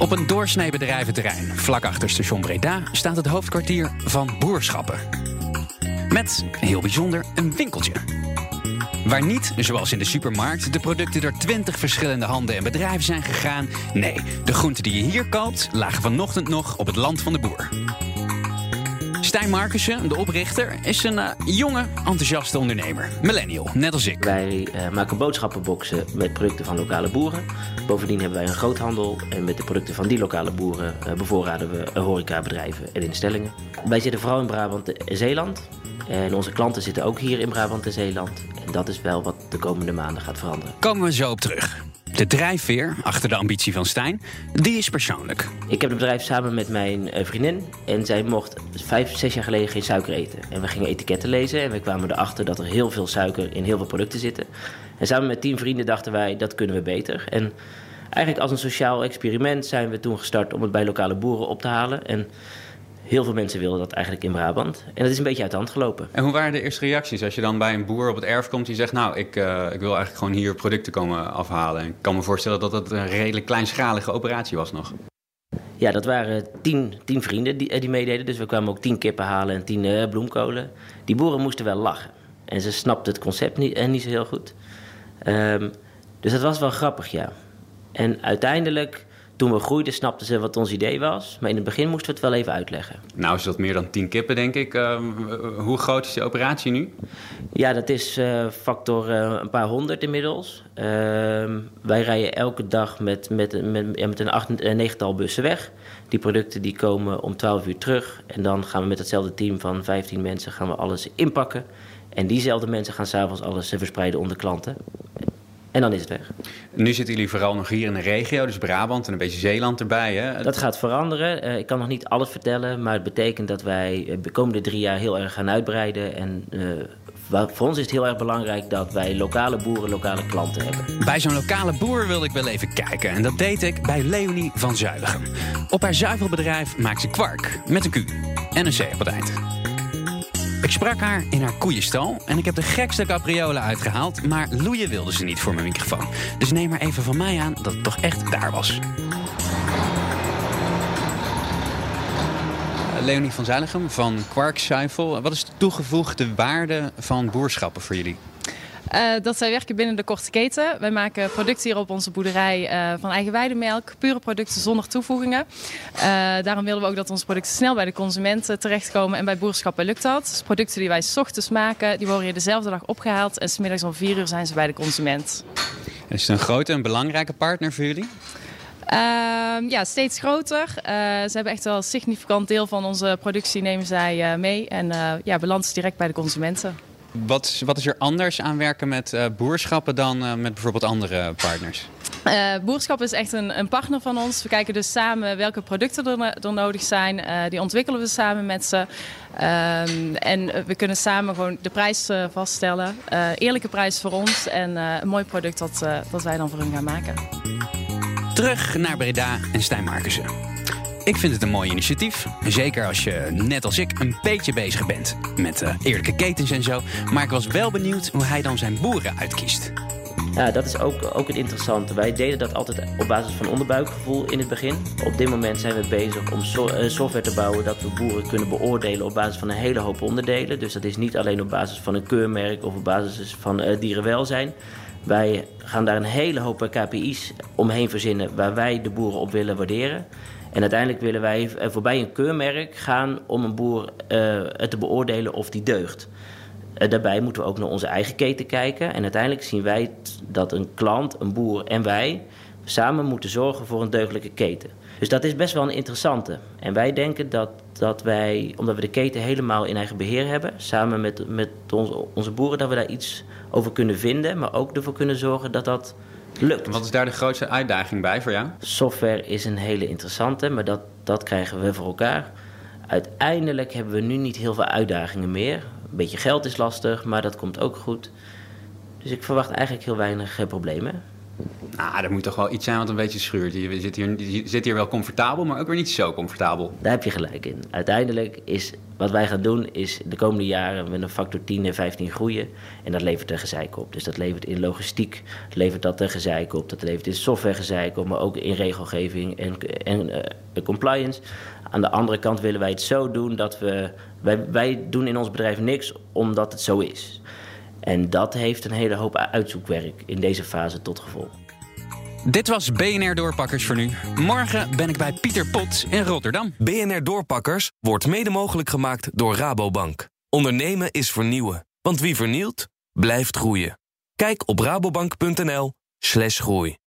Op een doorsnee bedrijventerrein, vlak achter station Breda, staat het hoofdkwartier van Boerschappen. Met, heel bijzonder, een winkeltje. Waar niet, zoals in de supermarkt, de producten door twintig verschillende handen en bedrijven zijn gegaan. Nee, de groenten die je hier koopt, lagen vanochtend nog op het land van de boer. Stijn Markussen, de oprichter, is een eh, jonge, enthousiaste ondernemer. Millennial, net als ik. Wij eh, maken boodschappenboxen met producten van lokale boeren. Bovendien hebben wij een groothandel en met de producten van die lokale boeren uh, bevoorraden we horecabedrijven en instellingen. Wij zitten vooral in Brabant en Zeeland. En onze klanten zitten ook hier in Brabant en Zeeland. En dat is wel wat de komende maanden gaat veranderen. Komen we zo op terug. De drijfveer achter de ambitie van Stijn, die is persoonlijk. Ik heb het bedrijf samen met mijn vriendin. En zij mocht vijf, zes jaar geleden geen suiker eten. En we gingen etiketten lezen en we kwamen erachter dat er heel veel suiker in heel veel producten zitten. En samen met tien vrienden dachten wij, dat kunnen we beter. En eigenlijk als een sociaal experiment zijn we toen gestart om het bij lokale boeren op te halen. En Heel veel mensen wilden dat eigenlijk in Brabant. En dat is een beetje uit de hand gelopen. En hoe waren de eerste reacties als je dan bij een boer op het erf komt die zegt: Nou, ik, uh, ik wil eigenlijk gewoon hier producten komen afhalen? En ik kan me voorstellen dat dat een redelijk kleinschalige operatie was nog. Ja, dat waren tien, tien vrienden die, die meededen. Dus we kwamen ook tien kippen halen en tien uh, bloemkolen. Die boeren moesten wel lachen. En ze snapten het concept niet, en niet zo heel goed. Um, dus dat was wel grappig, ja. En uiteindelijk toen we groeiden snapten ze wat ons idee was. Maar in het begin moesten we het wel even uitleggen. Nou is dat meer dan 10 kippen, denk ik. Uh, hoe groot is die operatie nu? Ja, dat is uh, factor uh, een paar honderd inmiddels. Ehm, wij rijden elke dag met, met, met, met een acht, negental bussen weg. Die producten die komen om 12 uur terug. En dan gaan we met hetzelfde team van 15 mensen gaan we alles inpakken. En diezelfde mensen gaan s'avonds alles verspreiden onder klanten. En dan is het weg. Nu zitten jullie vooral nog hier in de regio, dus Brabant en een beetje Zeeland erbij. Hè? Dat gaat veranderen. Uh, ik kan nog niet alles vertellen, maar het betekent dat wij eh, de komende drie jaar heel erg gaan uitbreiden. En uh, voor ons is het heel erg belangrijk dat wij lokale boeren, lokale klanten hebben. Bij zo'n lokale boer wilde ik wel even kijken. En dat deed ik bij Leonie van Zuilichem. Op haar zuivelbedrijf maakt ze kwark met een Q en een C op het eind. Ik sprak haar in haar koeienstal en ik heb de gekste capriolen uitgehaald, maar loeien wilde ze niet voor mijn microfoon. Dus neem maar even van mij aan dat het toch echt daar was. Leonie van Zuilichem van Kwarkzuivel. Wat is de toegevoegde waarde van boerschappen voor jullie? Uh, dat zij werken binnen de korte keten. Wij maken producten hier op onze boerderij uh, van eigen weidemelk. Pure producten zonder toevoegingen. Uh, daarom willen we ook dat onze producten snel bij de consumenten terechtkomen. En bij boerschappen lukt dat. Dus producten die wij s ochtends maken, die worden hier dezelfde dag opgehaald. En smiddags om vier uur zijn ze bij de consument. Is het een grote en belangrijke partner voor jullie? Uh, ja, steeds groter. Uh, ze hebben echt wel een significant deel van onze productie nemen zij uh, mee. En ja, balans direct bij de consumenten. Wat, wat is er anders aan werken met uh, boerschappen dan uh, met bijvoorbeeld andere partners? Uh, boerschap is echt een, een, partner van ons. We kijken dus samen welke producten er, er nodig zijn. die ontwikkelen we samen met ze. Ehm, en we kunnen samen gewoon de prijs vaststellen. eerlijke prijs voor ons en een mooi product dat, dat wij dan voor hun gaan maken. Terug naar Breda en Stijn Markussen. Ik vind het een mooi initiatief. Zeker als je, net als ik, een beetje bezig bent met uh, eerlijke ketens en zo. Maar ik was wel benieuwd hoe hij dan zijn boeren uitkiest. Ja, dat is ook, ook het interessante. Wij deden dat altijd op basis van onderbuikgevoel in het begin. Op dit moment zijn we bezig om uh, software te bouwen dat we boeren kunnen beoordelen op basis van een hele hoop onderdelen. Dus dat is niet alleen op basis van een keurmerk of op basis van uh, dierenwelzijn. Wij gaan daar een hele hoop KPI's omheen verzinnen waar wij de boeren op willen waarderen. En uiteindelijk willen wij voorbij een keurmerk gaan om een boer uh, te beoordelen of die deugt. Uh, daarbij moeten we ook naar onze eigen keten kijken. En uiteindelijk zien wij dat een klant, een boer en wij samen moeten zorgen voor een deugdelijke keten. Dus dat is best wel een interessante. En wij denken dat, dat wij, omdat we de keten helemaal in eigen beheer hebben, samen met, met onze, onze boeren, dat we daar iets over kunnen vinden, maar ook ervoor kunnen zorgen dat dat lukt. Wat is daar de grootste uitdaging bij voor jou? Software is een hele interessante, maar dat, dat krijgen we voor elkaar. Uiteindelijk hebben we nu niet heel veel uitdagingen meer. Een beetje geld is lastig, maar dat komt ook goed. Dus ik verwacht eigenlijk heel weinig problemen. Nou, er moet toch wel iets zijn wat een beetje schuurt. Je zit hier, je zit hier wel comfortabel, maar ook weer niet zo comfortabel. Daar heb je gelijk in. Uiteindelijk is wat wij gaan doen, is de komende jaren met een factor 10 en 15 groeien. En dat levert er gezeik op. Dus dat levert in logistiek, levert dat er gezeik op. Dat levert in software gezeik op, maar ook in regelgeving en, en uh, compliance. Aan de andere kant willen wij het zo doen dat we. Wij, wij doen in ons bedrijf niks omdat het zo is. En dat heeft een hele hoop uitzoekwerk in deze fase tot gevolg. Dit was BNR Doorpakkers voor nu. Morgen ben ik bij Pieter Pot in Rotterdam. BNR Doorpakkers wordt mede mogelijk gemaakt door Rabobank. Ondernemen is vernieuwen, want wie vernielt, blijft groeien. Kijk op rabobank.nl/groei.